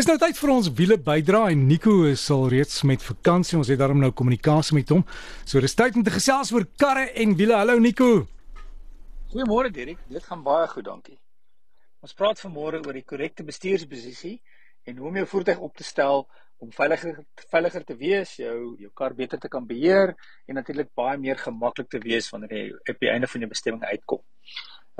Is nou tyd vir ons wiele bydra en Nico is al reeds met vakansie. Ons het daarom nou kommunikasie met hom. So dis tyd om te gesels oor karre en wiele. Hallo Nico. Goeiemôre Dirk. Dit gaan baie goed, dankie. Ons praat vanmôre oor die korrekte bestuursposisie en hoe om jou voertuig op te stel om veiliger veiliger te wees, jou jou kar beter te kan beheer en natuurlik baie meer gemaklik te wees wanneer jy op die einde van jou bestemming uitkom.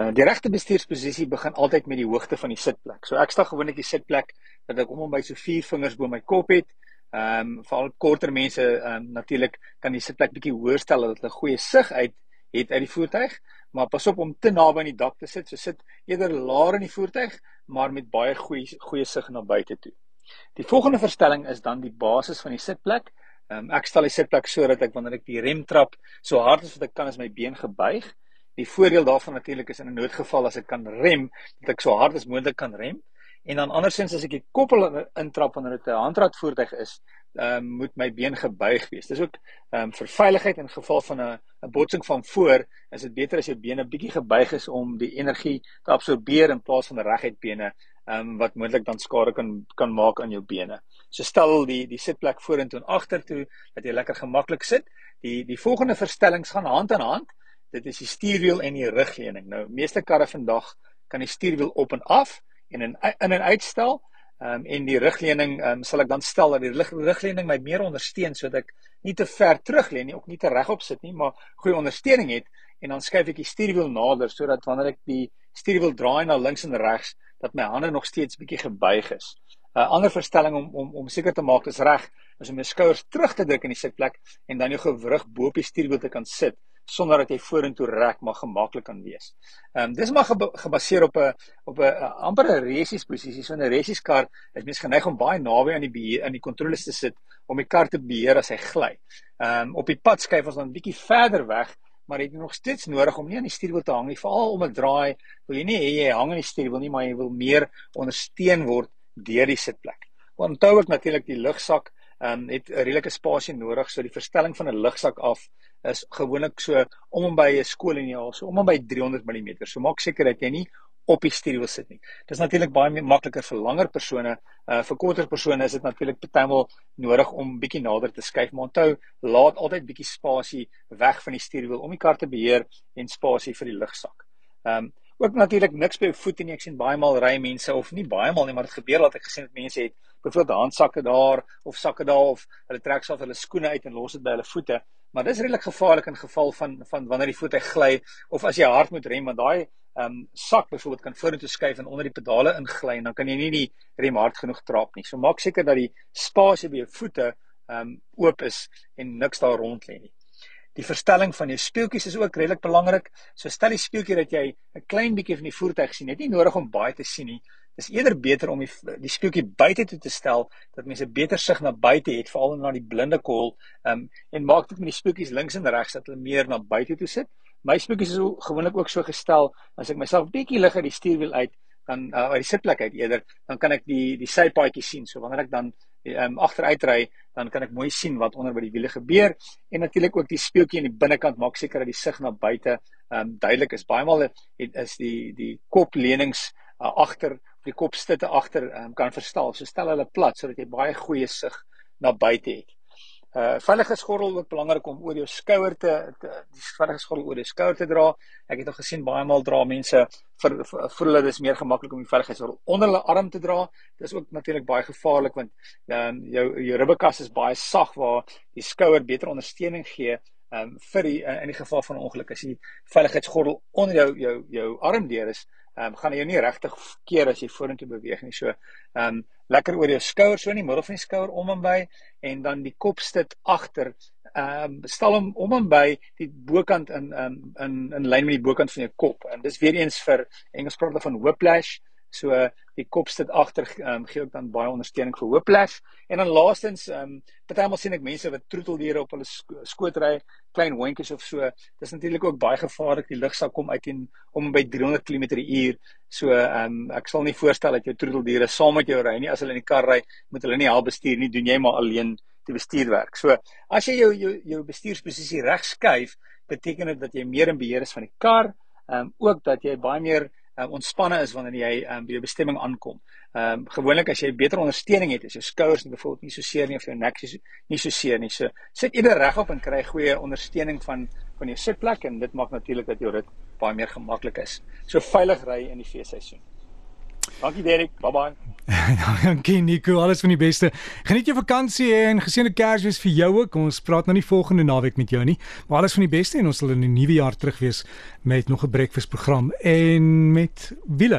Uh, die regte bestuursposisie begin altyd met die hoogte van die sitplek. So ek sta gewoonlik die sitplek dat ek om en by so vier vingers bo my kop het. Ehm um, veral korter mense ehm um, natuurlik kan die sitplek bietjie hoër stel dat hulle goeie sig uit het uit die voertuig, maar pas op om te naby aan die dak te sit. So sit eerder laer in die voertuig, maar met baie goeie goeie sig na buite toe. Die volgende verstelling is dan die basis van die sitplek. Ehm um, ek stel die sitplek sodat ek wanneer ek die rem trap, so hard as wat ek kan as my been gebuig. Die voordeel daarvan natuurlik is in 'n noodgeval as ek kan rem, dat ek so hard as moontlik kan rem. En dan andersins as ek die koppel intrap wanneer dit 'n handrat voertuig is, ehm um, moet my been gebuig wees. Dis ook ehm um, vir veiligheid in geval van 'n 'n botsing van voor, is dit beter as jou bene bietjie gebuig is om die energie te absorbeer in plaas van reguit bene ehm um, wat moontlik dan skade kan kan maak aan jou bene. So stel die die sitplek vorentoe en agtertoe dat jy lekker gemaklik sit. Die die volgende verstellings gaan hand aan hand. Dit is die stuurwiel en die rugleuning. Nou meeste karre vandag kan die stuurwiel op en af en in in 'n uitstel ehm um, en die rugleuning ehm um, sal ek dan stel dat die rugleuning my meer ondersteun sodat ek nie te ver terug lê nie, ook nie te regop sit nie, maar goeie ondersteuning het en dan skuif ek die stuurwiel nader sodat wanneer ek die stuurwiel draai na links en regs dat my hande nog steeds bietjie gebuig is. 'n uh, Ander verstelling om om om seker te maak dis reg is om jou skouers terug te druk in die sitplek en dan jou gewrig bo op die stuurwiel te kan sit sonder dat jy vorentoe rek maar gemaklik kan wees. Ehm um, dis maar gebaseer op 'n op 'n amper 'n resies posisie. So 'n resies kar is mens geneig om baie naby aan die beheer aan die kontroles te sit om die kar te beheer as hy gly. Ehm um, op die pad skuif ons dan 'n bietjie verder weg, maar jy het nog steeds nodig om nie aan die stuurwiel te hang nie, veral om 'n draai. Wil jy nie hê jy hang aan die stuurwiel nie, maar jy wil meer ondersteun word deur die sitplek. Onthou ek natuurlik die lugsak ehm um, het 'n redelike spasie nodig, so die verstelling van 'n lugsak af is gewoonlik so om en by 'n skoollineaal, so om en by 300 mm. So maak seker dat jy nie op die stuurwiel sit nie. Dit is natuurlik baie makliker vir langer persone. Uh vir korter persone is dit natuurlik partymal nodig om bietjie nader te skuif, maar onthou, laat altyd bietjie spasie weg van die stuurwiel om die kar te beheer en spasie vir die lugsak. Ehm um, ook natuurlik niks by jou voete nie. Ek sien baie maal ry mense of nie baie maal nie, maar dit gebeur dat ek gesien het mense het byvoorbeeld handsakke daar of sakke daar of hulle trek self hulle skoene uit en los dit by hulle voete. Maar dis redelik gevaarlik in geval van van wanneer die voertuig gly of as jy hard moet rem want daai ehm um, sak byvoorbeeld kan vorentoe skuif en onder die pedale ingly en dan kan jy nie die rem hard genoeg trap nie. So maak seker dat die spasie by jou voete ehm um, oop is en niks daar rond lê nie. Die verstelling van jou speeltjies is ook redelik belangrik. So stel die speeltjie dat jy 'n klein bietjie van die voertuig sien. Dit is nie nodig om baie te sien nie. Dis eerder beter om die die speeltjie buite toe te stel dat mense beter sig na buite het, veral na die blinde kol. Ehm um, en maak dit met die speeltjies links en regs dat hulle meer na buite toe sit. My speeltjies is gewoonlik ook so gestel as ek myself bietjie lig uit die stuurwiel uit, dan uh, uit die sitplek uit eerder, dan kan ek die die sypaadjie sien. So wanneer ek dan ehm um, agteruit ry, dan kan ek mooi sien wat onder by die wiele gebeur en natuurlik ook die speeltjie aan die binnekant maak seker dat die sig na buite ehm um, duidelik is. Baie maal het is die die koplenings uh, agter die kopstitte agter um, kan verstel. So stel hulle plat sodat jy baie goeie sig na buite het. Uh veiligheidsgordel ook belangrik om oor jou skouer te, te die veiligheidsgordel oor jou skouer te dra. Ek het al gesien baie maal dra mense vir voel hulle dis meer gemaklik om die veiligheidsgordel onder hulle arm te dra. Dis ook natuurlik baie gevaarlik want dan um, jou jou ribbekas is baie sag waar die skouer beter ondersteuning gee um, vir die in die geval van ongeluk as die veiligheidsgordel onder jou jou jou arm deur is ehm um, gaan jy nie regtig keer as jy vorentoe beweeg nie. So ehm um, lekker oor jou skouers so in die middel van die skouer om en by en dan die kop sit agter. Ehm um, stel hom om en by die bokant in um, in in lyn met die bokant van jou kop. En dis weer eens vir Engels praat hulle van whiplash. So die kop sit agter um, gee ook dan baie ondersteuning vir whiplash en dan laastens ehm um, partymal sien ek mense wat troeteldiere op hulle sko skootry, klein hondjies of so. Dis natuurlik ook baie gevaarlik. Die lugsak kom uit en om by 300 km/h. So ehm um, ek sal nie voorstel dat jou troeteldiere saam met jou ry nie. As hulle in die kar ry, moet hulle nie help bestuur nie. Doen jy maar alleen die bestuurwerk. So as jy jou jou jou bestuursposisie reg skuif, beteken dit dat jy meer in beheer is van die kar. Ehm um, ook dat jy baie meer um, ontspanne is wanneer jy um, by jou bestemming aankom. Ehm um, gewoonlik as jy beter ondersteuning het, is jou skouers nie byvoorbeeld nie so seer nie of jou nek is nie so seer nie. So sit eerder regop en kry goeie ondersteuning van van jou sitplek en dit maak natuurlik dat jou rit baie meer gemaklik is. So veilig ry in die feesseisoen. Dankie Derek. Bye bye. Dankie Nico. Alles van die beste. Geniet jou vakansie en geseënde Kersfees vir jou ook. Ons praat nou nie volgende naweek met jou nie, maar alles van die beste en ons sal in die nuwe jaar terug wees met nog 'n breakfast program en met wiele.